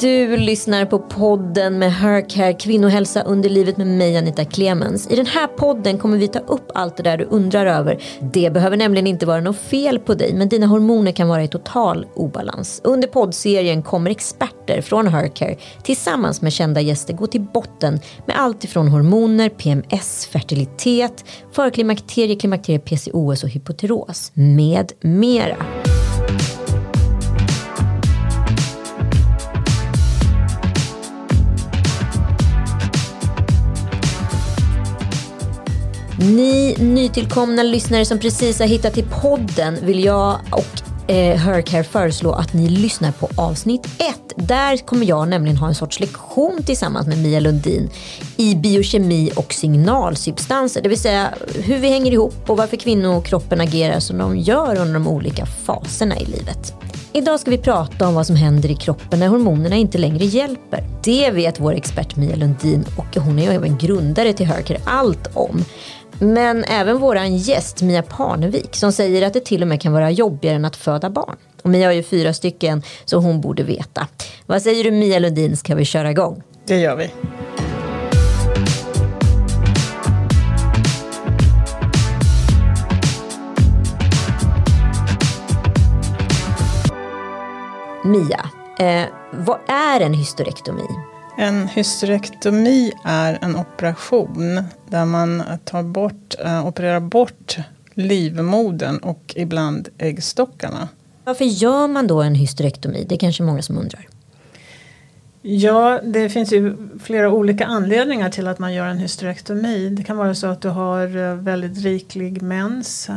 Du lyssnar på podden med Hercare kvinnohälsa under livet med mig Anita Clemens. I den här podden kommer vi ta upp allt det där du undrar över. Det behöver nämligen inte vara något fel på dig men dina hormoner kan vara i total obalans. Under poddserien kommer experter från Hercare tillsammans med kända gäster gå till botten med allt ifrån hormoner, PMS, fertilitet, förklimakterie, klimakterie, PCOS och hypotyros med mera. Ni nytillkomna lyssnare som precis har hittat till podden vill jag och eh, Hercare föreslå att ni lyssnar på avsnitt 1. Där kommer jag nämligen ha en sorts lektion tillsammans med Mia Lundin i biokemi och signalsubstanser. Det vill säga hur vi hänger ihop och varför kvinnokroppen agerar som de gör under de olika faserna i livet. Idag ska vi prata om vad som händer i kroppen när hormonerna inte längre hjälper. Det vet vår expert Mia Lundin och hon är ju även grundare till Hercare allt om. Men även våran gäst Mia Parnevik som säger att det till och med kan vara jobbigare än att föda barn. Och Mia har ju fyra stycken så hon borde veta. Vad säger du Mia Lundin, ska vi köra igång? Det gör vi. Mia, eh, vad är en hysterektomi? En hysterektomi är en operation där man tar bort, äh, opererar bort livmodern och ibland äggstockarna. Varför gör man då en hysterektomi? Det är kanske många som undrar. Ja, det finns ju flera olika anledningar till att man gör en hysterektomi. Det kan vara så att du har eh, väldigt riklig mens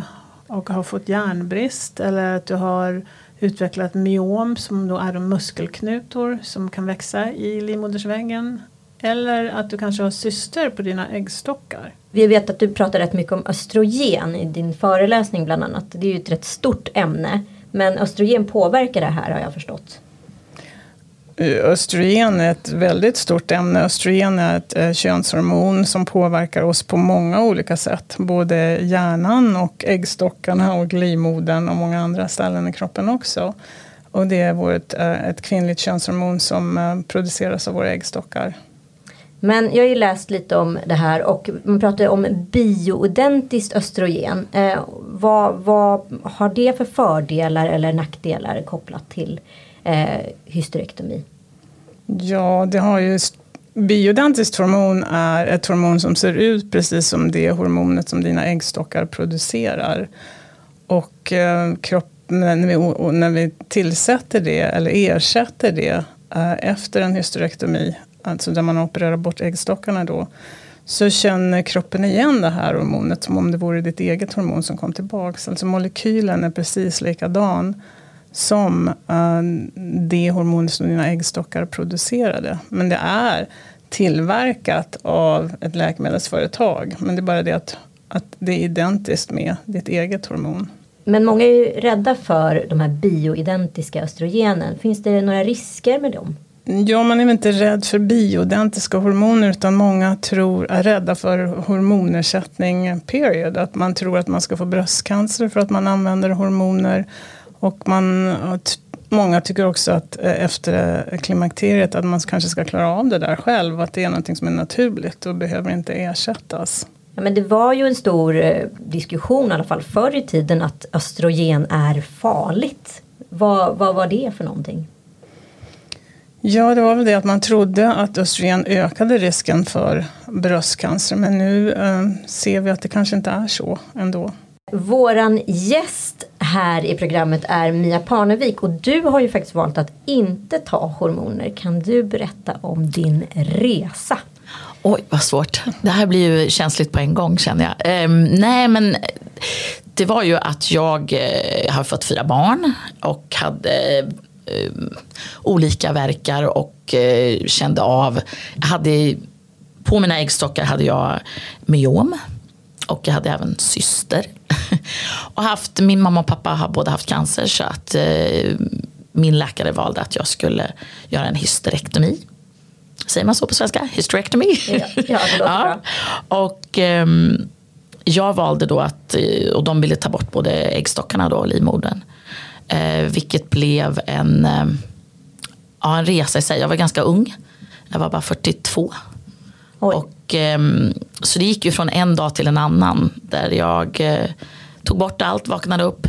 och har fått järnbrist eller att du har utvecklat myom som då är de muskelknutor som kan växa i livmodersväggen. Eller att du kanske har syster på dina äggstockar. Vi vet att du pratar rätt mycket om östrogen i din föreläsning bland annat. Det är ju ett rätt stort ämne. Men östrogen påverkar det här har jag förstått. Eh, östrogen är ett väldigt stort ämne. Östrogen är ett eh, könshormon som påverkar oss på många olika sätt. Både hjärnan och äggstockarna och livmodern och många andra ställen i kroppen också. Och det är vårt, eh, ett kvinnligt könshormon som produceras av våra äggstockar. Men jag har ju läst lite om det här och man pratar om bioidentiskt östrogen. Eh, vad, vad har det för fördelar eller nackdelar kopplat till eh, hysterektomi? Ja, det har ju Bioidentiskt hormon är ett hormon som ser ut precis som det hormonet som dina äggstockar producerar. Och eh, kropp, när, vi, när vi tillsätter det eller ersätter det eh, efter en hysterektomi, alltså där man opererar bort äggstockarna då, så känner kroppen igen det här hormonet som om det vore ditt eget hormon som kom tillbaks. Alltså molekylen är precis likadan som uh, det hormon som dina äggstockar producerade. Men det är tillverkat av ett läkemedelsföretag. Men det är bara det att, att det är identiskt med ditt eget hormon. Men många är ju rädda för de här bioidentiska östrogenen. Finns det några risker med dem? Ja, man är inte rädd för bioidentiska hormoner utan många tror, är rädda för hormonersättning period. Att man tror att man ska få bröstcancer för att man använder hormoner och man, många tycker också att eh, efter klimakteriet att man kanske ska klara av det där själv. Att det är någonting som är naturligt och behöver inte ersättas. Ja, men det var ju en stor eh, diskussion i alla fall förr i tiden att östrogen är farligt. Vad, vad var det för någonting? Ja, det var väl det att man trodde att östrogen ökade risken för bröstcancer. Men nu eh, ser vi att det kanske inte är så ändå. Våran gäst här i programmet är Mia Parnevik och du har ju faktiskt valt att inte ta hormoner. Kan du berätta om din resa? Oj, vad svårt. Det här blir ju känsligt på en gång känner jag. Ehm, nej, men det var ju att jag eh, har fått fyra barn och hade eh, olika verkar och eh, kände av, hade, på mina äggstockar hade jag myom och jag hade även syster. och haft, min mamma och pappa har båda haft cancer så att eh, min läkare valde att jag skulle göra en hysterektomi. Säger man så på svenska? Hysterektomi? Ja, ja, ja. Och eh, jag valde då att, eh, och de ville ta bort både äggstockarna då och livmodern. Eh, vilket blev en, eh, ja, en resa i sig. Jag var ganska ung. Jag var bara 42. Oj. Och, ehm, så det gick ju från en dag till en annan. Där jag eh, tog bort allt, vaknade upp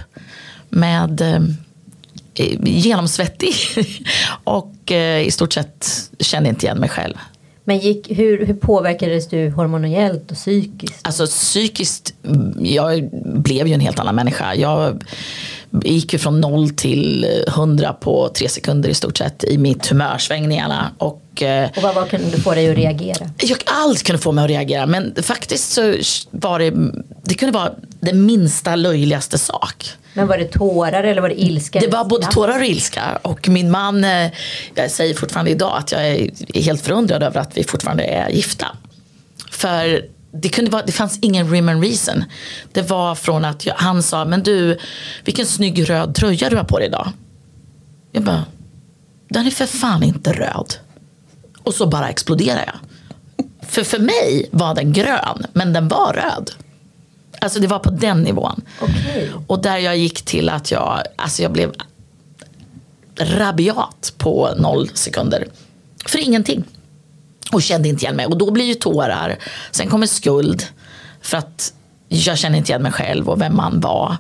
med eh, genomsvettig. och eh, i stort sett kände inte igen mig själv. Men gick, hur, hur påverkades du hormonellt och psykiskt? Alltså psykiskt, jag blev ju en helt annan människa. Jag gick ju från noll till hundra på tre sekunder i stort sett i mitt humörsvängningarna. Och, eh, Och vad, vad kunde du få dig att reagera? jag, allt kunde få mig att reagera men faktiskt så var det, det kunde vara den minsta löjligaste sak. Men var det tårar eller var det ilska? Det var både tårar och ilska. Och min man, eh, jag säger fortfarande idag att jag är helt förundrad över att vi fortfarande är gifta. För det, kunde vara, det fanns ingen rim and reason. Det var från att jag, han sa, men du, vilken snygg röd tröja du har på dig idag. Jag bara, den är för fan inte röd. Och så bara exploderade jag. För för mig var den grön, men den var röd. Alltså det var på den nivån. Okej. Och där jag gick till att jag, alltså jag blev rabiat på noll sekunder. För ingenting. Och kände inte igen mig. Och då blir ju tårar. Sen kommer skuld. För att jag kände inte igen mig själv och vem man var.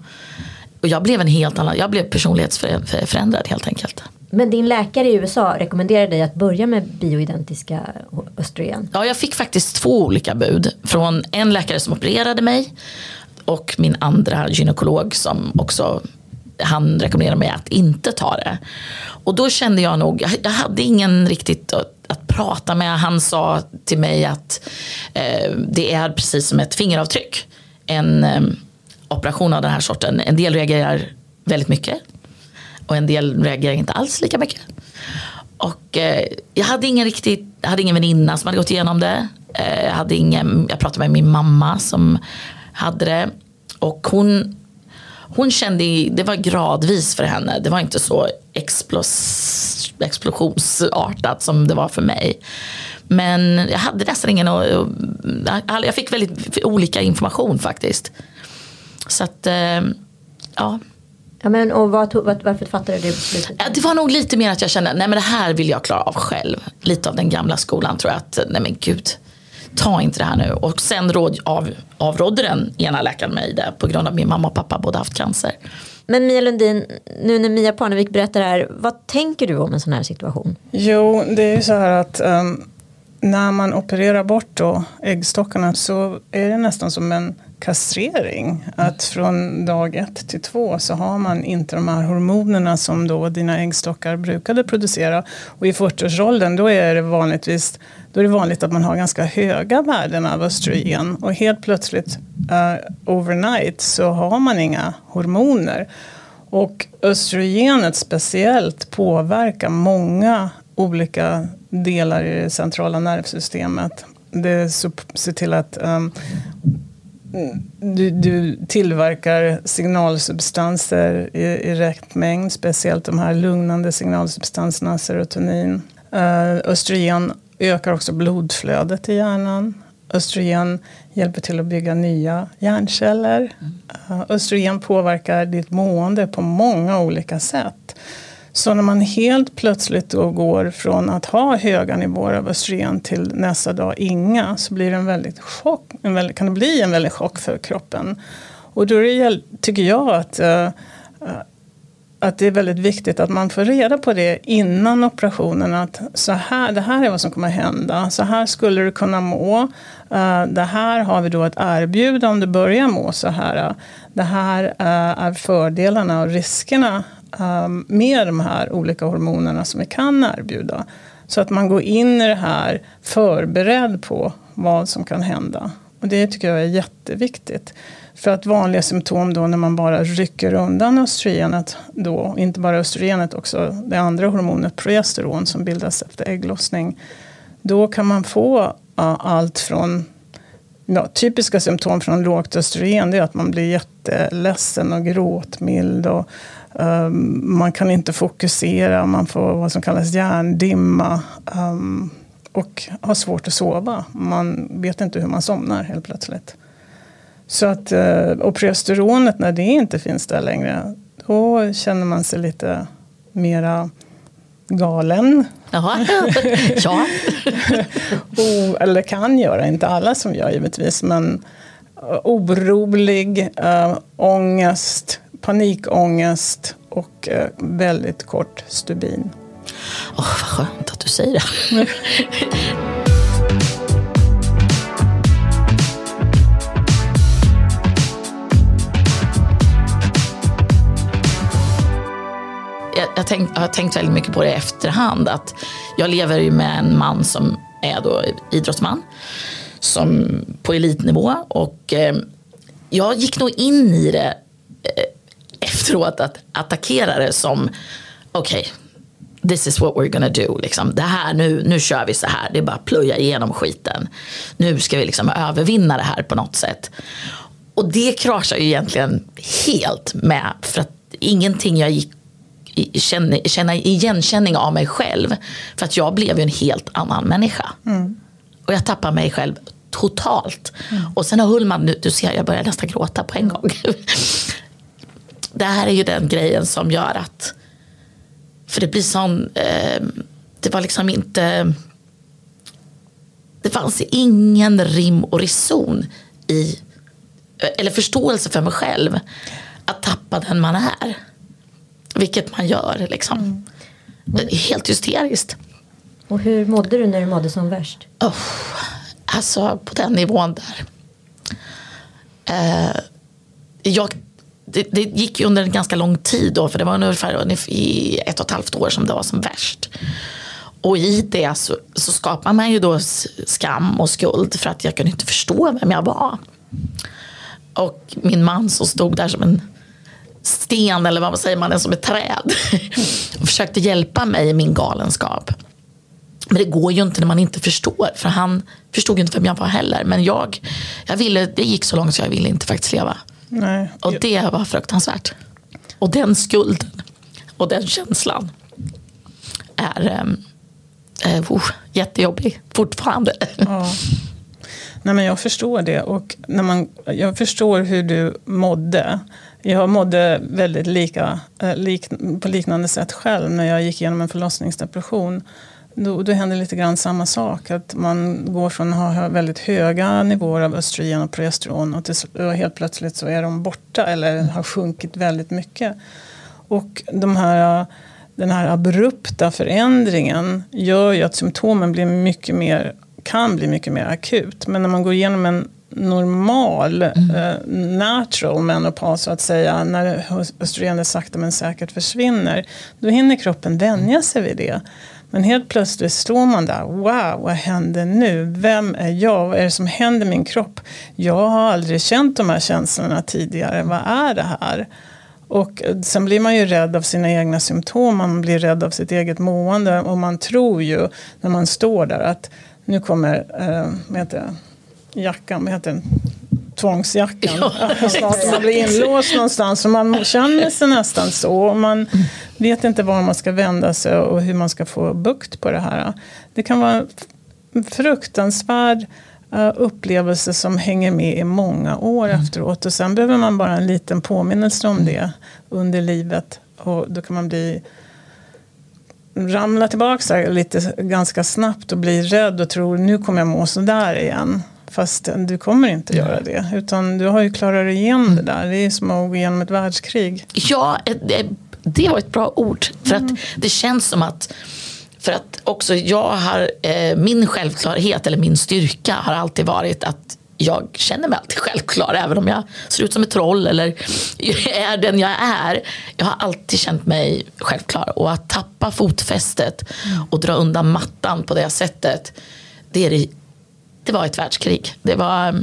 Och jag blev en helt annan, jag blev personlighetsförändrad helt enkelt. Men din läkare i USA rekommenderade dig att börja med bioidentiska östrogen. Ja, jag fick faktiskt två olika bud. Från en läkare som opererade mig och min andra gynekolog som också han rekommenderade mig att inte ta det. Och då kände jag nog, jag- jag hade ingen riktigt att, prata med. Han sa till mig att eh, det är precis som ett fingeravtryck. En eh, operation av den här sorten. En del reagerar väldigt mycket och en del reagerar inte alls lika mycket. Och eh, jag hade ingen riktigt, jag hade ingen väninna som hade gått igenom det. Eh, jag, hade ingen, jag pratade med min mamma som hade det. Och hon, hon kände, det var gradvis för henne. Det var inte så explos, explosionsartat som det var för mig. Men jag hade nästan ingen, jag fick väldigt olika information faktiskt. Så att, eh, ja. Ja, men, och vad vad, varför fattade du det beslutet? Ja, det var nog lite mer att jag kände, nej men det här vill jag klara av själv. Lite av den gamla skolan tror jag att, nej men gud, ta inte det här nu. Och sen råd, av, avrådde den ena läkaren mig det på grund av min mamma och pappa båda haft cancer. Men Mia Lundin, nu när Mia Parnevik berättar det här, vad tänker du om en sån här situation? Jo, det är ju så här att ehm, när man opererar bort då äggstockarna så är det nästan som en kastrering. Att från dag ett till två så har man inte de här hormonerna som då dina äggstockar brukade producera. Och i 40-årsåldern då är det vanligtvis då är det vanligt att man har ganska höga värden av östrogen och helt plötsligt uh, overnight så har man inga hormoner. Och östrogenet speciellt påverkar många olika delar i det centrala nervsystemet. Det ser till att um, du, du tillverkar signalsubstanser i, i rätt mängd, speciellt de här lugnande signalsubstanserna, serotonin. Uh, östrogen ökar också blodflödet i hjärnan. Östrogen hjälper till att bygga nya hjärnceller. Uh, östrogen påverkar ditt mående på många olika sätt. Så när man helt plötsligt då går från att ha höga nivåer av östrogen till nästa dag inga så blir det en väldigt chock, en väldigt, kan det bli en väldigt chock för kroppen. Och då det, tycker jag att, eh, eh, att det är väldigt viktigt att man får reda på det innan operationen. Att så här, det här är vad som kommer hända. Så här skulle du kunna må. Eh, det här har vi då att erbjuda om du börjar må så här. Eh. Det här eh, är fördelarna och riskerna Ehm, med de här olika hormonerna som vi kan erbjuda. Så att man går in i det här förberedd på vad som kan hända. Och det tycker jag är jätteviktigt. För att vanliga symptom då när man bara rycker undan östrogenet då, inte bara östrogenet också det andra hormonet progesteron som bildas efter ägglossning. Då kan man få allt från ja, typiska symptom från lågt östrogen det är att man blir jätteledsen och gråtmild och man kan inte fokusera, man får vad som kallas hjärndimma um, och har svårt att sova. Man vet inte hur man somnar helt plötsligt. Så att, eh, och progesteronet, när det inte finns där längre, då känner man sig lite mera galen. Jaha. ja. O, eller kan göra, inte alla som gör givetvis, men uh, orolig, uh, ångest, panikångest och eh, väldigt kort stubin. Åh, oh, vad skönt att du säger det. jag, jag, tänkt, jag har tänkt väldigt mycket på det i efterhand. Att jag lever ju med en man som är då idrottsman. Som på elitnivå. Och eh, jag gick nog in i det efteråt att attackera det som okej, okay, this is what we're gonna do. Liksom. Det här, nu, nu kör vi så här, det är bara att plöja igenom skiten. Nu ska vi liksom övervinna det här på något sätt. Och det kraschar ju egentligen helt med, för att ingenting jag gick känna, känna igenkänning av mig själv. För att jag blev ju en helt annan människa. Mm. Och jag tappade mig själv totalt. Mm. Och sen har Hullman, nu, du ser jag börjar nästan gråta på en gång. det här är ju den grejen som gör att, för det blir sån, eh, det var liksom inte, det fanns ingen rim och reson i, eller förståelse för mig själv, att tappa den man är. Vilket man gör liksom. Mm. Helt hysteriskt. Och hur mådde du när du mådde som värst? Oh, alltså på den nivån där. Eh, jag, det, det, gick ju under en ganska lång tid då. För det var ungefär i ett och ett halvt år som det var som värst. Och i det så, så skapar man ju då skam och skuld för att jag kunde inte förstå vem jag var. Och min man som stod där som en sten eller vad säger man, som ett träd. och försökte hjälpa mig i min galenskap. Men det går ju inte när man inte förstår. För han förstod ju inte vem jag var heller. Men jag, jag ville, det gick så långt så jag ville inte faktiskt leva. Nej. Och det var fruktansvärt. Och den skulden och den känslan är äh, oh, jättejobbig fortfarande. Ja. Nej, men jag förstår det. Och när man, jag förstår hur du mådde. Jag mådde väldigt lika, eh, lik, på liknande sätt själv när jag gick igenom en förlossningsdepression. Då, då hände lite grann samma sak. Att man går från att ha väldigt höga nivåer av östrogen och progesteron och, till, och helt plötsligt så är de borta eller har sjunkit väldigt mycket. Och de här, den här abrupta förändringen gör ju att symptomen blir mycket mer, kan bli mycket mer akut. Men när man går igenom en normal, mm. eh, natural menopaus så att säga, när östrogenet sakta men säkert försvinner, då hinner kroppen vänja sig vid det. Men helt plötsligt står man där, wow, vad händer nu? Vem är jag? Vad är det som händer min kropp? Jag har aldrig känt de här känslorna tidigare, vad är det här? Och eh, sen blir man ju rädd av sina egna symptom, man blir rädd av sitt eget mående och man tror ju när man står där att nu kommer, eh, vad heter det? jackan, vad heter den? Tvångsjackan. Ja, Snart man blir inlåst någonstans. Och man känner sig nästan så. man vet inte var man ska vända sig och hur man ska få bukt på det här. Det kan vara en fruktansvärd uh, upplevelse som hänger med i många år mm. efteråt. Och sen behöver man bara en liten påminnelse om det under livet. Och då kan man bli ramla tillbaka lite ganska snabbt och bli rädd och tro nu kommer jag må sådär igen. Fast du kommer inte göra det. Utan du har ju klarat dig igenom det där. Det är som att gå igenom ett världskrig. Ja, det var ett bra ord. För att mm. det känns som att för att också jag har, eh, min självklarhet eller min styrka har alltid varit att jag känner mig alltid självklar även om jag ser ut som ett troll eller är den jag är. Jag har alltid känt mig självklar och att tappa fotfästet mm. och dra undan mattan på det sättet det är det det var ett världskrig. Det var,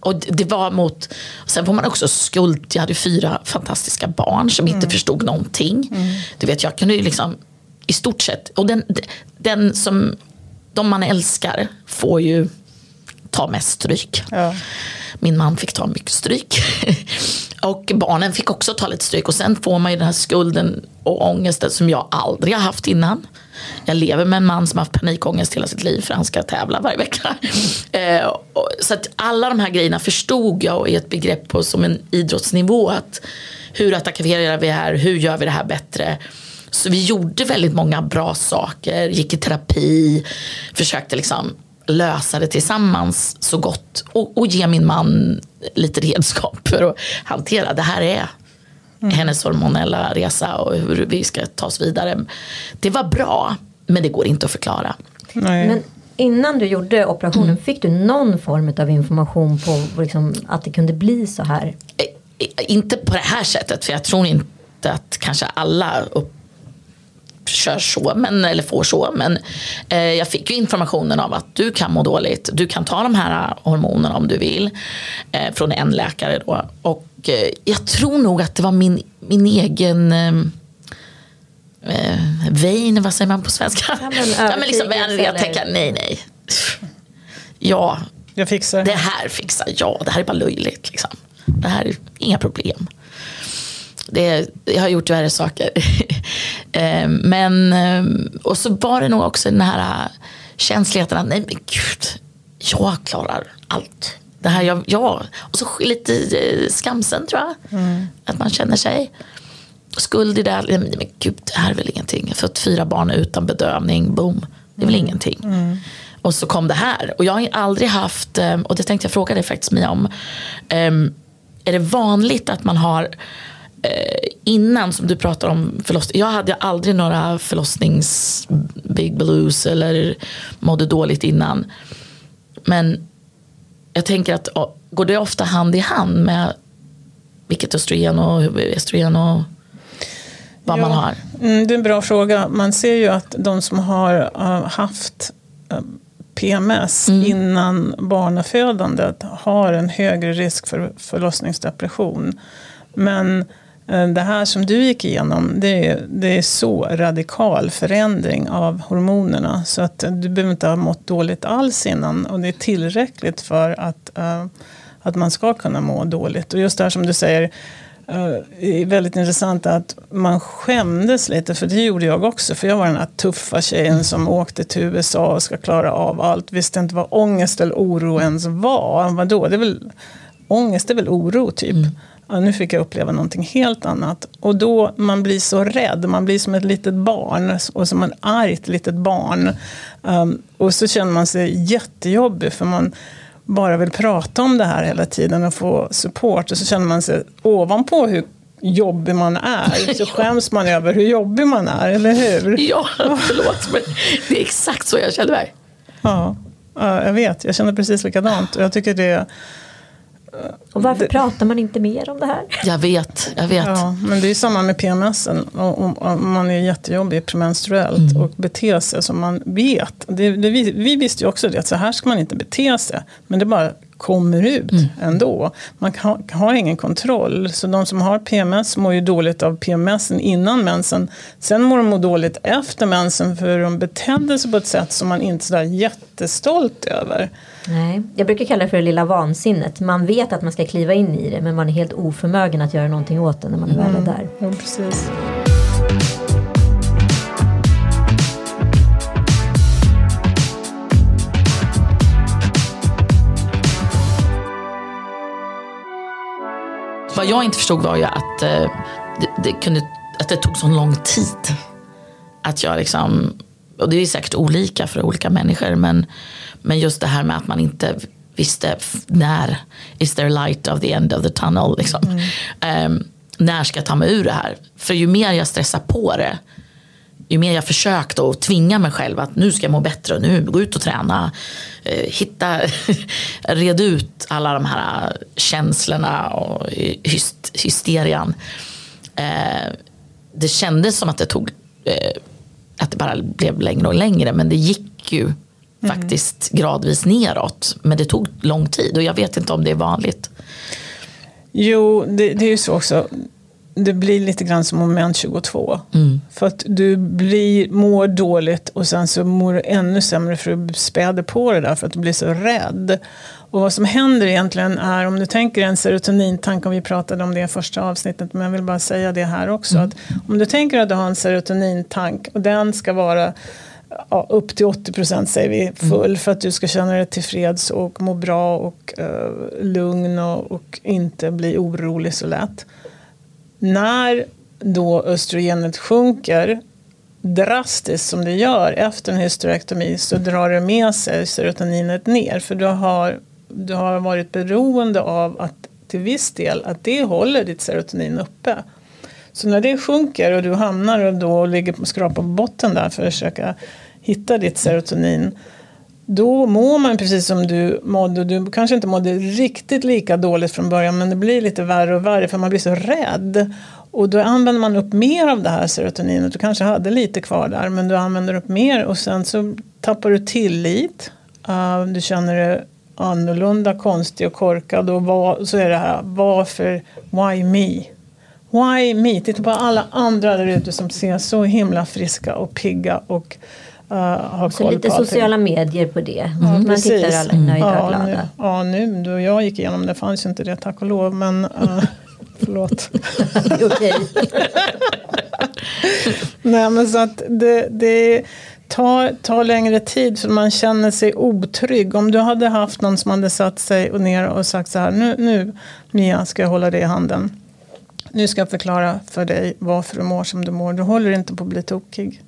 och det var mot, sen får man också skuld, jag hade fyra fantastiska barn som inte mm. förstod någonting. Mm. Du vet, jag kunde ju liksom i stort sett, och den, den som, de man älskar får ju ta mest stryk. Ja. Min man fick ta mycket stryk. och barnen fick också ta lite stryk. Och sen får man ju den här skulden och ångesten som jag aldrig har haft innan. Jag lever med en man som har haft panikångest hela sitt liv för han ska tävla varje vecka. Eh, så att alla de här grejerna förstod jag i ett begrepp på som en idrottsnivå. Att hur attackerar vi här? Hur gör vi det här bättre? Så vi gjorde väldigt många bra saker, gick i terapi, försökte liksom lösa det tillsammans så gott och, och ge min man lite redskap för att hantera. Det här är mm. hennes hormonella resa och hur vi ska ta oss vidare. Det var bra, men det går inte att förklara. Nej. Men innan du gjorde operationen, mm. fick du någon form av information på liksom, att det kunde bli så här? Eh, eh, inte på det här sättet, för jag tror inte att kanske alla upp kör så, men, eller får så. Men eh, jag fick ju informationen av att du kan må dåligt. Du kan ta de här hormonerna om du vill. Eh, från en läkare då. Och eh, jag tror nog att det var min, min egen eh, eh vein, vad säger man på svenska? Ja, men, ja, men liksom vänlig att tänka nej, nej. Ja, jag fixar. det här fixar jag. Det här är bara löjligt. Liksom. Det här är inga problem. Det, jag har gjort värre saker. Eh, men, och så var det nog också den här känsligheten att nej men gud, jag klarar allt. Det här, jag, jag. Och så lite eh, skamsen tror jag. Mm. Att man känner sig. Skuld i det. Men, men gud, det här är väl ingenting. Har fått fyra barn utan bedövning. Boom. Det är väl mm. ingenting. Mm. Och så kom det här. Och jag har aldrig haft, och det tänkte jag fråga dig faktiskt Mia om. Är det vanligt att man har Eh, innan som du pratar om förlossning. Jag hade aldrig några förlossnings big blues eller mådde dåligt innan. Men jag tänker att går det ofta hand i hand med vilket östrogen och estrogen och vad ja, man har? Mm, det är en bra fråga. Man ser ju att de som har uh, haft uh, PMS mm. innan barnafödandet har en högre risk för förlossningsdepression. Men Eh, Eh, det här som du gick igenom, det är, det är så radikal förändring av hormonerna. Så att eh, du behöver inte ha mått dåligt alls innan. Och det är tillräckligt för att, uh, att man ska kunna må dåligt. Och just det här som du säger, uh, är väldigt intressant att man skämdes lite, för det gjorde jag också. För jag var den här tuffa tjejen som åkte till USA och ska klara av allt. Visste inte vad ångest eller oro ens var. Vadå? Det är väl, ångest är väl oro, typ. Mm ja, nu fick jag uppleva någonting helt annat. Och då man blir så rädd, man blir som ett litet barn och som ett argt litet barn. Um, och så känner man sig jättejobbig för man bara vill prata om det här hela tiden och få support. Och så känner man sig ovanpå hur jobbig man är så skäms man över hur jobbig man är, eller hur? Ja, förlåt men det är exakt så jag känner mig. Ja, jag vet. Jag känner precis likadant. Och jag tycker det och varför det, pratar man inte mer om det här? Jag vet, jag vet. Ja, men det är samma med PMS. Om man är jättejobbig premenstruellt mm. och beter sig som man vet. Det, det, vi, vi visste ju också det, att så här ska man inte bete sig. Men det bara kommer ut mm. ändå. Man har, har ingen kontroll. Så de som har PMS mår ju dåligt av PMS innan mensen. Sen mår de dåligt efter mensen för de betedde sig på ett sätt som man inte är jättestolt över. Nej, jag brukar kalla det för det lilla vansinnet. Man vet att man ska kliva in i det men man är helt oförmögen att göra någonting åt det när man är mm. väl där. Ja, precis. Vad jag inte förstod var ju att, eh, det, det, kunde, att det tog så lång tid. Att jag liksom, och det är säkert olika för olika människor men men just det här med att man inte visste när is there light of the end of the tunnel. Liksom. Mm. Um, när ska jag ta mig ur det här? För ju mer jag stressar på det ju mer jag försökte att tvinga mig själv att nu ska jag må bättre och nu gå ut och träna. Eh, hitta, red ut alla de här känslorna och hyst, hysterian. Eh, det kändes som att det tog, eh, att det bara blev längre och längre men det gick ju mm. faktiskt gradvis neråt. Men det tog lång tid och jag vet inte om det är vanligt. Jo, det, det är ju så också. Det blir lite grann som moment 22. Mm. För att du blir, mår dåligt och sen så mår du ännu sämre för att du späder på det där för att du blir så rädd. Och vad som händer egentligen är, om du tänker en serotonintank, om vi pratade om det i första avsnittet, men jag vill bara säga det här också. Mm. Att om du tänker att du har en serotonintank och den ska vara ja, upp till 80 procent säger vi full mm. för att du ska känna dig tillfreds och må bra och uh, lugn och, och, inte bli orolig så lätt. När då östrogenet sjunker drastiskt som det gör efter en hysterektomi så drar det med sig serotoninet ner. För du har, du har varit beroende av att till viss del att det håller ditt serotonin uppe. Så när det sjunker och du hamnar och då ligger på skrapa på botten där för att försöka hitta ditt serotonin då mår man precis som du mådde. Du kanske inte mådde riktigt lika dåligt från början men det blir lite värre och värre för man blir så rädd. Och då använder man upp mer av det här serotoninet. Du kanske hade lite kvar där men du använder upp mer och sen så tappar du tillit. Uh, du känner dig annorlunda, konstig och korkad. Och vad, så är det här, varför, why me? Why me? Titta på alla andra där ute som ser så himla friska och pigga och uh, så lite sociala allting. medier på det. Ja, man precis. tittar alla nöjda och ja, glada. Nu, ja, nu då jag gick igenom det fanns ju inte det tack och lov. Men uh, förlåt. Okej. Nej men så att det, det tar, tar längre tid för man känner sig otrygg. Om du hade haft någon som hade satt sig och ner och sagt så här. Nu, nu Mia ska jag hålla dig i handen. Nu ska jag förklara för dig varför du mår som du mår. Du håller inte på att bli tokig.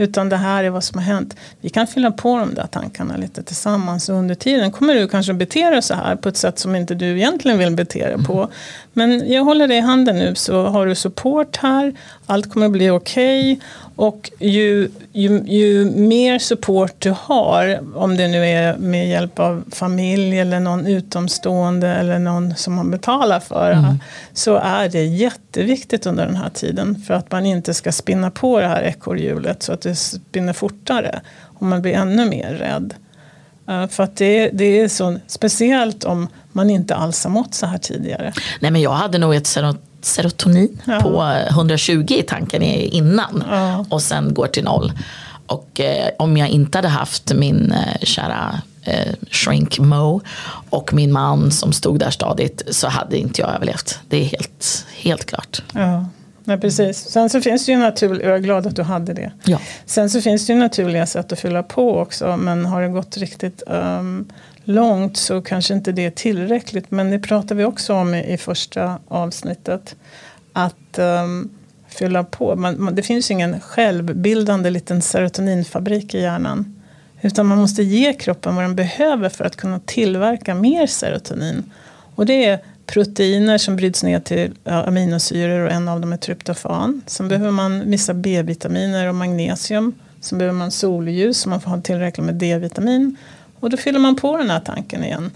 Utan det här är vad som har hänt. Vi kan fylla på de där tankarna lite tillsammans. Och under tiden kommer du kanske bete dig så här på ett sätt som inte du egentligen vill bete dig på. Men jag håller dig i handen nu så har du support här. Allt kommer att bli okej. Okay. Och ju, ju, ju mer support du har, om det nu är med hjälp av familj eller någon utomstående eller någon som man betalar för, mm. så är det jätteviktigt under den här tiden för att man inte ska spinna på det här ekorrhjulet så att det spinner fortare och man blir ännu mer rädd. Uh, för att det, det är så speciellt om man inte alls har mått så här tidigare. Nej men jag hade nog ett serotonin ja. på 120 i tanken innan ja. och sen går till noll. Och eh, om jag inte hade haft min eh, kära eh, shrink Mo och min man som stod där stadigt så hade inte jag överlevt. Det är helt, helt klart. Ja. Nej, precis. Sen så finns det ju naturligt, jag är glad att du hade det. Ja. Sen så finns det ju naturliga sätt att fylla på också men har det gått riktigt um, långt så kanske inte det är tillräckligt. Men det pratar vi också om i, i första avsnittet. Att um, fylla på. Man, man, det finns ingen självbildande liten serotoninfabrik i hjärnan. Utan man måste ge kroppen vad den behöver för att kunna tillverka mer serotonin. Och det är proteiner som bryts ner till aminosyror och en av dem är tryptofan. Sen behöver man vissa B-vitaminer och magnesium. Sen behöver man solljus så man får ha tillräckligt med D-vitamin. Och då fyller man på den här tanken igen.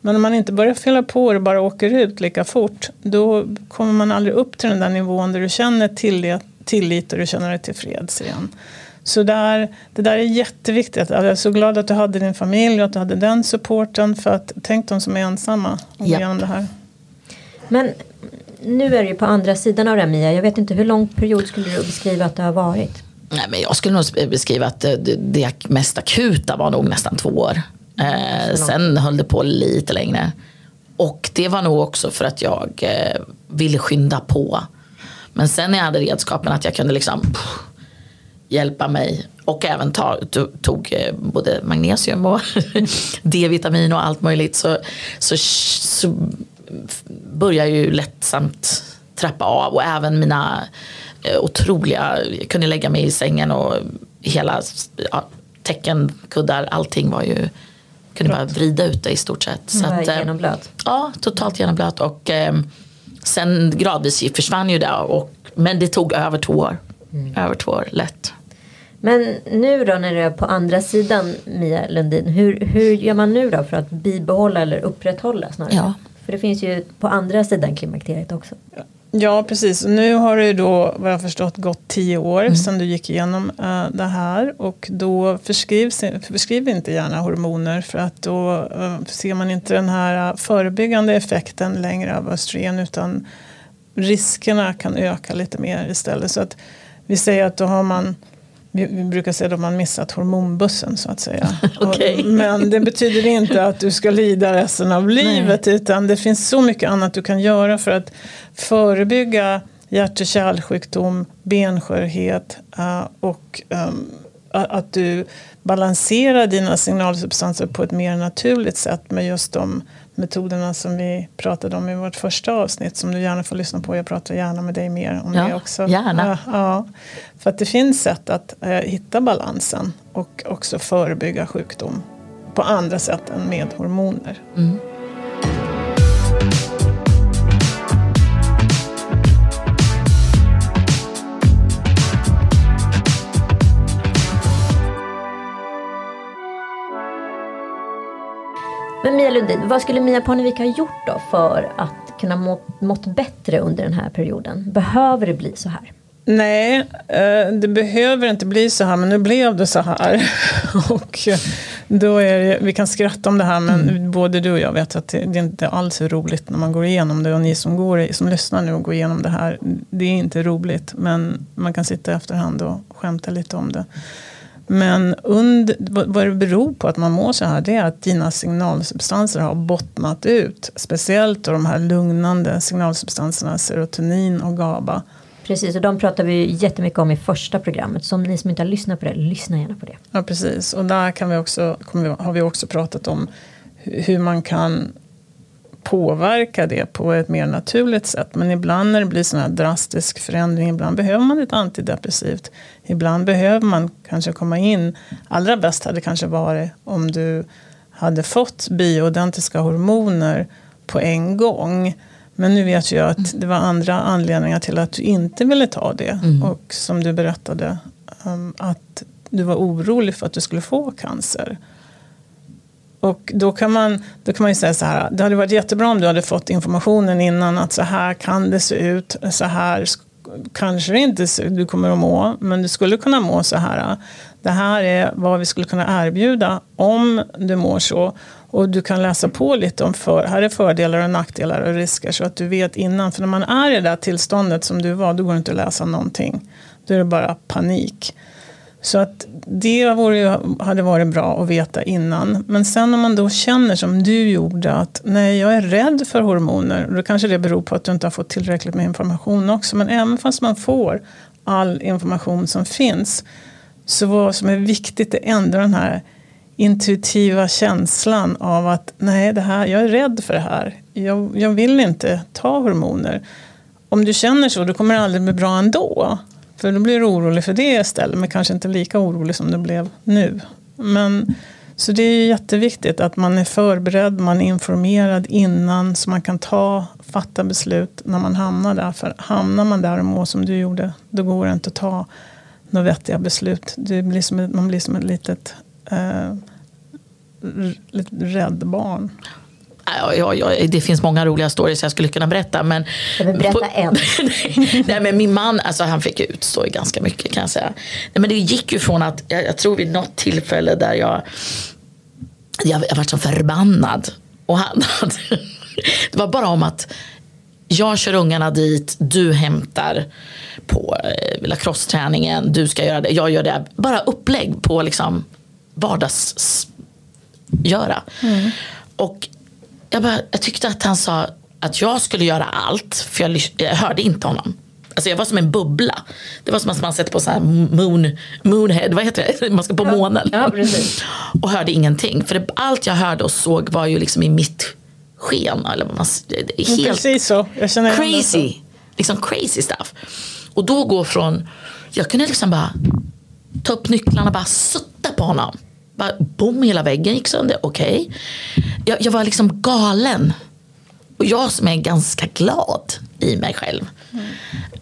Men om man inte börjar fylla på och bara åker ut lika fort då kommer man aldrig upp till den där nivån där du känner tillit, tillit och du känner dig tillfreds igen. Så där, det där är jätteviktigt. Jag är så glad att du hade din familj och att du hade den supporten. För att tänk de som är ensamma och igenom det här. Men nu är det ju på andra sidan av det här Mia. Jag vet inte hur lång period skulle du beskriva att det har varit? Nej, men jag skulle nog beskriva att det, det mest akuta var nog nästan två år. Eh, sen höll det på lite längre. Och det var nog också för att jag eh, ville skynda på. Men sen när jag hade redskapen att jag kunde liksom pff, hjälpa mig och även ta, tog eh, både magnesium och D-vitamin och allt möjligt så, så, så började jag ju lättsamt trappa av och även mina eh, otroliga, jag kunde lägga mig i sängen och hela ja, teckenkuddar, allting var ju kunde bara vrida ut det i stort sett. Så att, eh, genomblöt? Ja, totalt genomblöt och eh, sen gradvis försvann ju det och, men det tog över två år. Mm. Över två år, lätt. Men nu då när du är på andra sidan Mia Lundin, hur, hur gör man nu då för att bibehålla eller upprätthålla snarare? Ja. För det finns ju på andra sidan klimakteriet också. Ja, precis. Nu har det då, vad jag förstått, gått tio år mm. sedan du gick igenom uh, det här. Och då förskrivs, förskriv inte gärna hormoner för att då uh, ser man inte den här förebyggande effekten längre av östrogen utan riskerna kan öka lite mer istället. Så att vi säger att då har man vi, vi brukar säga att man missat hormonbussen så att säga. okay. Men det betyder inte att du ska lida resten av livet Nej. utan det finns så mycket annat du kan göra för att förebygga hjärt och kärlsjukdom, benskörhet uh, och um, att du balanserar dina signalsubstanser på ett mer naturligt sätt med just de metoderna som vi pratade om i vårt första avsnitt som du gärna får lyssna på. Jag pratar gärna med dig mer om ja, det också. Gärna. Ja, för att det finns sätt att eh, hitta balansen och också förebygga sjukdom på andra sätt än med hormoner. Mm. Mia Lundin, vad skulle Mia Parnevik ha gjort då för att kunna må, mått bättre under den här perioden? Behöver det bli så här? Nej, eh, det behöver inte bli så här, men nu blev det så här. och då är det, vi kan skratta om det här, men mm. både du och jag vet att det, det är inte alls är roligt när man går igenom det. Och ni som, går, som lyssnar nu och går igenom det här, det är inte roligt. Men man kan sitta i efterhand och skämta lite om det. Men under, vad det beror på att man mår så här det är att dina signalsubstanser har bottnat ut. Speciellt då de här lugnande signalsubstanserna serotonin och GABA. Precis, och de pratar vi jättemycket om i första programmet. Så om ni som inte har lyssnat på det, lyssna gärna på det. Ja, precis. Och där kan vi också, har vi också pratat om hur man kan påverka det på ett mer naturligt sätt. Men ibland när det blir sån här drastisk förändring, ibland behöver man ett antidepressivt. Ibland behöver man kanske komma in. Allra bäst hade kanske varit om du hade fått bioidentiska hormoner på en gång. Men nu vet jag att det var andra anledningar till att du inte ville ta det. Mm. Och som du berättade, um, att du var orolig för att du skulle få cancer. Och då kan, man, då kan man ju säga så här, det hade varit jättebra om du hade fått informationen innan att så här kan det se ut, så här kanske det inte du kommer att må, men du skulle kunna må så här. Det här är vad vi skulle kunna erbjuda om du mår så. Och du kan läsa på lite om för, här är fördelar och nackdelar och risker så att du vet innan. För när man är i det där tillståndet som du var, då går det inte att läsa någonting. Då är det bara panik. Så att det vore, hade varit bra att veta innan. Men sen om man då känner som du gjorde att nej, jag är rädd för hormoner. Då kanske det beror på att du inte har fått tillräckligt med information också. Men även fast man får all information som finns. Så vad som är viktigt är ändå den här intuitiva känslan av att nej, det här, jag är rädd för det här. Jag, jag vill inte ta hormoner. Om du känner så, då kommer det aldrig bli bra ändå. För då blir du orolig för det istället, men kanske inte lika orolig som du blev nu. Men, så det är jätteviktigt att man är förberedd, man är informerad innan så man kan ta, fatta beslut när man hamnar där. För hamnar man där och mår som du gjorde, då går det inte att ta några vettiga beslut. Det blir som, man blir som ett litet, eh, litet rädd barn. Ja, ja, det finns många roliga stories jag skulle kunna berätta. Men, jag berätta på, en. nej, men min man alltså, han fick utstå ganska mycket kan jag säga. Nej, men det gick ju från att, jag, jag tror vid något tillfälle där jag, jag, jag var så förbannad. Och han det var bara om att jag kör ungarna dit, du hämtar på eh, lacrosse-träningen, du ska göra det, jag gör det. Bara upplägg på liksom vardagsgöra. Mm. Och jag, bara, jag tyckte att han sa att jag skulle göra allt, för jag, jag hörde inte honom. Alltså jag var som en bubbla. Det var som att man sätter på så här moon, moonhead, vad heter det? Man ska på månen. Ja. Och hörde ingenting. För det, allt jag hörde och såg var ju liksom i mitt sken. Eller man, helt precis så. Jag känner crazy. Liksom crazy stuff. Och då gå från, jag kunde liksom bara ta upp nycklarna och bara sutta på honom. Bara, bom, hela väggen gick sönder. Okej. Okay. Jag, jag, var liksom galen. Och jag som är ganska glad i mig själv. Mm.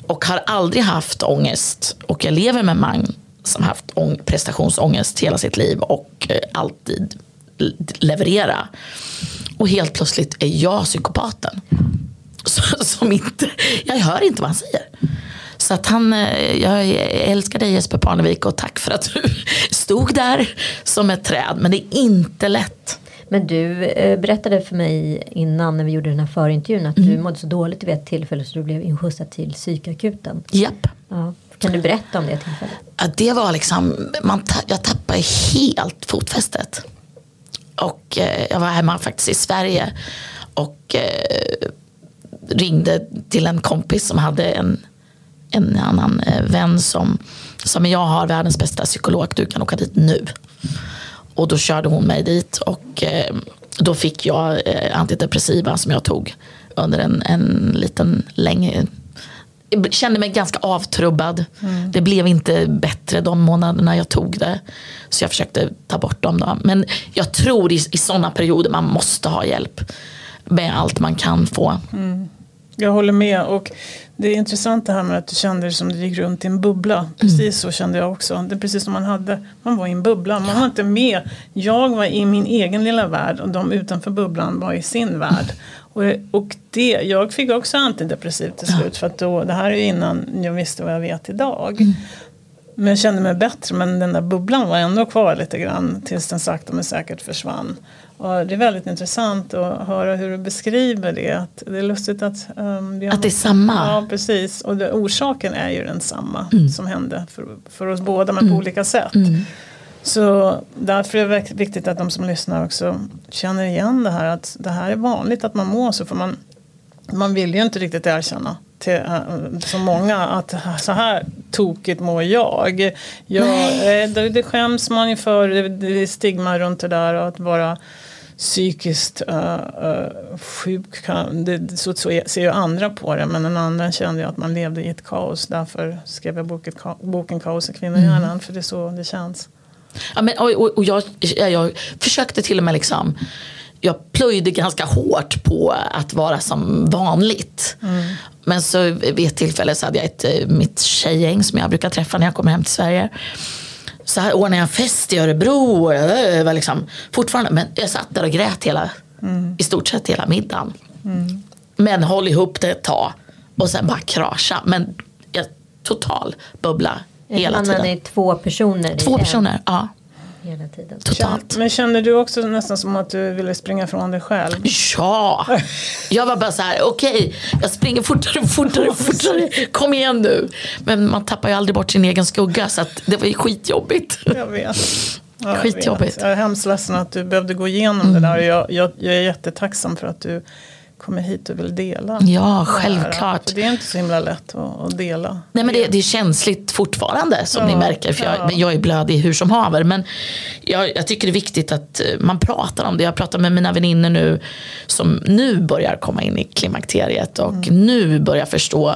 Och har aldrig haft ångest. Och jag lever med man som haft prestationsångest hela sitt liv. Och eh, alltid leverera. Och helt plötsligt är jag psykopaten. som inte, jag hör inte vad han säger. Så att han, eh, jag älskar dig Jesper Parnevik och tack för att du stod där som ett träd. Men det är inte lätt. Men du eh, berättade för mig innan när vi gjorde den här förintervjun att mm. du mådde så dåligt vid ett tillfälle så du blev inskjutsad till psykakuten. Japp. Ja. Kan du berätta om det tillfället? Ja, det var liksom, man, jag tappade helt fotfästet. Och eh, jag var hemma faktiskt i Sverige och eh, ringde till en kompis som hade en en annan eh, vän som men jag har världens bästa psykolog, du kan åka dit nu. Och då körde hon mig dit och eh, då fick jag eh, antidepressiva som jag tog under en, en liten längre jag kände mig ganska avtrubbad. Mm. Det blev inte bättre de månaderna jag tog det. Så jag försökte ta bort dem. Då. Men jag tror i, i sådana perioder man måste ha hjälp med allt man kan få. Mm. Jag håller med. Och det är intressant det här med att du kände dig som du gick runt i en bubbla. Precis mm. så kände jag också. Det är precis som man hade. Man var i en bubbla. Man var inte med. Jag var i min egen lilla värld och de utanför bubblan var i sin värld. Och, och det, jag fick också antidepressivt till slut. För att då, det här är ju innan jag visste vad jag vet idag. Mm. Men jag kände mig bättre. Men den där bubblan var ändå kvar lite grann. Tills den sakta men säkert försvann. Och det är väldigt intressant att höra hur du beskriver det. Att det är lustigt att... Um, att det är samma? Ja, precis. Och det, orsaken är ju densamma mm. som hände för, för oss båda men mm. på olika sätt. Mm. Så därför är det viktigt att de som lyssnar också känner igen det här. Att det här är vanligt att man mår så. För man, man vill ju inte riktigt erkänna till uh, så många att så här tokigt mår jag. jag eh, det, det skäms man ju för. Det är stigma runt det där. Och att vara psykiskt uh, uh, sjuk. Kan, det, så, så ser ju andra på det. Men den andra kände ju att man levde i ett kaos. Därför skrev jag boken, boken Kaos i kvinnohjärnan. Mm. För det är så det känns. Ja, men, och, och, och jag, jag försökte till och med liksom jag plöjde ganska hårt på att vara som vanligt. Mm. Men så vid ett tillfälle så hade jag ett, eh, mitt tjejgäng som jag brukar träffa när jag kommer hem till Sverige. Så här ordnade jag en fest i Örebro. Och jag var liksom, fortfarande, men jag satt där och grät hela, mm. i stort sett hela middagen. Mm. Men håll ihop det ett tag och sen bara krascha. Men jag, total bubbla hela tiden. Man är två personer. Två personer, ja. Hela tiden. Totalt. Men kände du också nästan som att du ville springa från dig själv? Ja! Jag var bara så här, okej, okay, jag springer fortare, fortare, fortare. Kom igen nu. Men man tappar ju aldrig bort sin egen skugga så att det var ju skitjobbigt. Jag vet. Ja, Skitjobbigt. Jag, jag är hemskt ledsen att du behövde gå igenom mm. det där. Jag, jag, jag är jättetacksam för att du kommer hit och vill dela. Ja, självklart. Det, det är inte så himla lätt att, att dela. Nej, men det, det, är känsligt fortfarande som ja, ni märker. För jag, ja. jag är blödig hur som haver. Men jag, jag, tycker det är viktigt att eh, man pratar om det. Jag pratar med mina vänner nu som nu börjar komma in i klimakteriet och mm. nu börjar förstå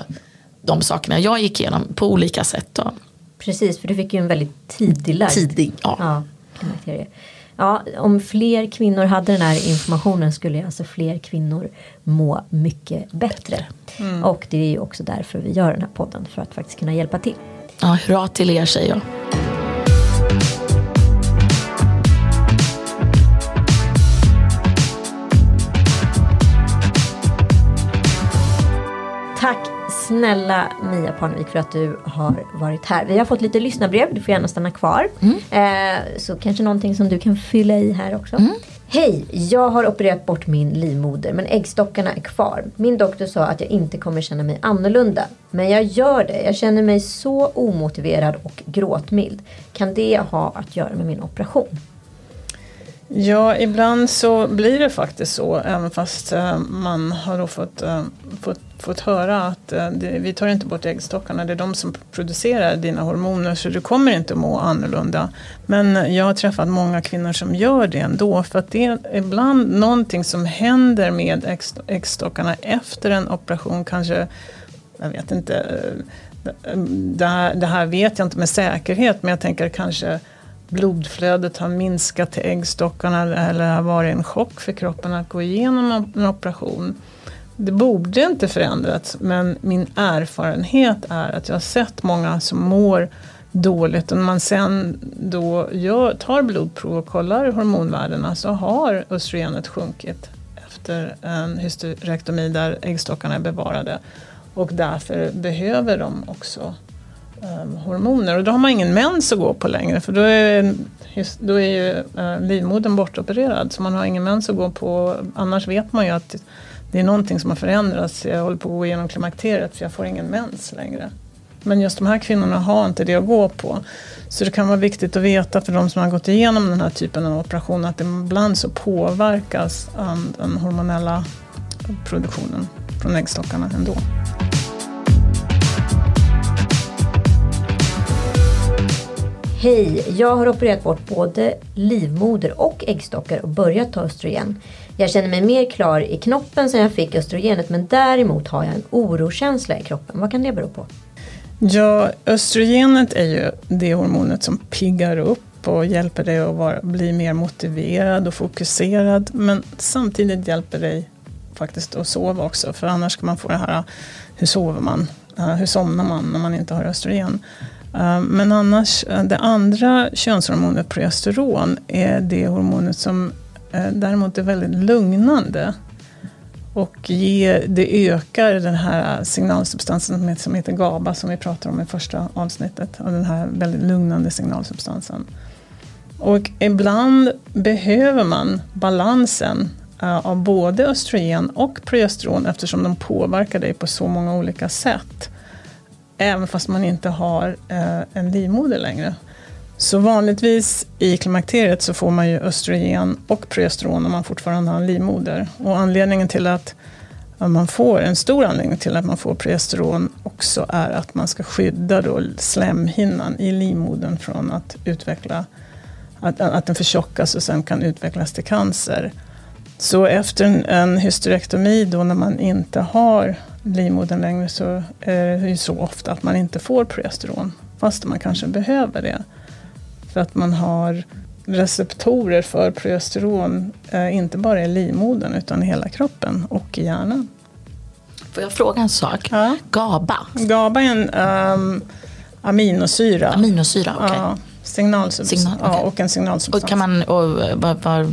de sakerna jag gick igenom på olika sätt. Då. Precis, för du fick ju en väldigt tidig lagd. Tidig, ja. ja Ja, om fler kvinnor hade den här informationen skulle alltså fler kvinnor må mycket bättre. Mm. Och det är ju också därför vi gör den här podden, för att faktiskt kunna hjälpa till. Ja, hurra till er säger snälla Mia Parnevik för att du har varit här. Vi har fått lite lyssnarbrev, du får gärna stanna kvar. Mm. Eh, så kanske någonting som du kan fylla i här också. Mm. Hej, jag har opererat bort min livmoder men äggstockarna är kvar. Min doktor sa att jag inte kommer känna mig annorlunda. Men jag gör det. Jag känner mig så omotiverad och gråtmild. Kan det ha att göra med min operation? Ja, ibland så blir det faktiskt så. Även fast eh, man har då fått, eh, fått, fått höra att eh, det, vi tar inte bort äggstockarna. Det är de som producerar dina hormoner så du kommer inte må annorlunda. Men jag har träffat många kvinnor som gör det ändå. För att det är ibland någonting som händer med äggstockarna efter en operation. Kanske, jag vet inte, det här, det här vet jag inte med säkerhet men jag tänker kanske blodflödet har minskat till äggstockarna eller har varit en chock för kroppen att gå igenom en operation. Det borde inte förändrats men min erfarenhet är att jag har sett många som mår dåligt och när man sen då gör, tar blodprov och kollar hormonvärdena så har östrogenet sjunkit efter en hysterektomi där äggstockarna är bevarade. Och därför behöver de också um, hormoner. Och då har man ingen mens att gå på längre för då är, då är ju uh, livmodern bortopererad. Så man har ingen mens att gå på. Annars vet man ju att det är någonting som har förändrats. Jag håller på att gå igenom klimakteriet så jag får ingen mens längre. Men just de här kvinnorna har inte det att gå på. Så det kan vara viktigt att veta för de som har gått igenom den här typen av operation att ibland så påverkas den hormonella produktionen från äggstockarna ändå. Hej, jag har opererat bort både livmoder och äggstockar och börjat ta östrogen. Jag känner mig mer klar i knoppen sen jag fick östrogenet men däremot har jag en orokänsla i kroppen. Vad kan det bero på? Ja, östrogenet är ju det hormonet som piggar upp och hjälper dig att vara, bli mer motiverad och fokuserad. Men samtidigt hjälper dig faktiskt att sova också. För annars kan man få det här, hur sover man? Eh, hur somnar man när man inte har östrogen? Eh, men annars, eh, det andra könshormonet progesteron är det hormonet som eh, däremot är väldigt lugnande. Och ger, det ökar den här signalsubstansen som heter GABA som vi pratade om i första avsnittet. Och den här väldigt lugnande signalsubstansen. Och ibland behöver man balansen av både östrogen och progesteron eftersom de påverkar dig på så många olika sätt. Även fast man inte har eh, en livmoder längre. Så vanligtvis i klimakteriet så får man ju östrogen och progesteron om man fortfarande har en livmoder. Och anledningen till att man får, en stor anledning till att man får progesteron också är att man ska skydda då slemhinnan i livmodern från att utveckla, att, att den förtjockas och sen kan utvecklas till cancer. Så efter en, en hysterektomi då när man inte har livmodern längre så är det ju så ofta att man inte får progesteron. Fast man kanske behöver det. För att man har receptorer för progesteron, eh, inte bara i livmodern utan i hela kroppen och i hjärnan. Får jag fråga en sak? Ja. GABA? GABA är en um, aminosyra. Aminosyra, okej. Okay. Ja, signalsubstans. Signal, okay. ja, och en signalsubstans. Och, kan man, och var, var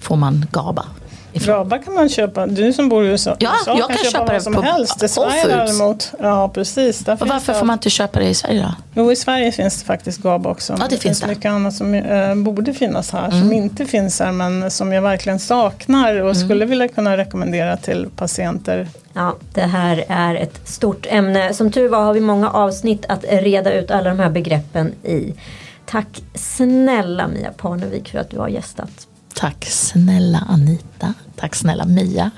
får man GABA? Grabbar kan man köpa. Du som bor i USA, ja, USA jag kan, kan köpa, köpa vad som på helst. I Sverige däremot. Ja, precis. och varför får man inte köpa det i Sverige då? Jo, i Sverige finns det faktiskt GABA också. Ja, det, det finns det. mycket annat som äh, borde finnas här, mm. som inte finns här, men som jag verkligen saknar och mm. skulle vilja kunna rekommendera till patienter. Ja, det här är ett stort ämne. Som tur var har vi många avsnitt att reda ut alla de här begreppen i. Tack snälla Mia Parnevik för att du har gästat Tack snälla Anita, tack snälla Mia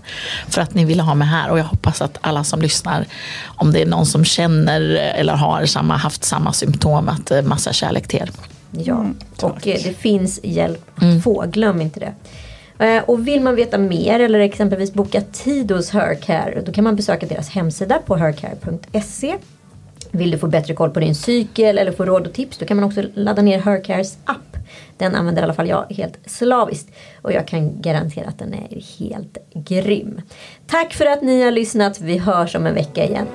för att ni ville ha mig här och jag hoppas att alla som lyssnar, om det är någon som känner eller har samma, haft samma symptom, att eh, massa kärlek till er. Ja, mm, och eh, det finns hjälp att mm. få, glöm inte det. Eh, och vill man veta mer eller exempelvis boka tid hos Hercare då kan man besöka deras hemsida på hercare.se. Vill du få bättre koll på din cykel eller få råd och tips då kan man också ladda ner Hercares app den använder i alla fall jag helt slaviskt. Och jag kan garantera att den är helt grym. Tack för att ni har lyssnat. Vi hörs om en vecka igen.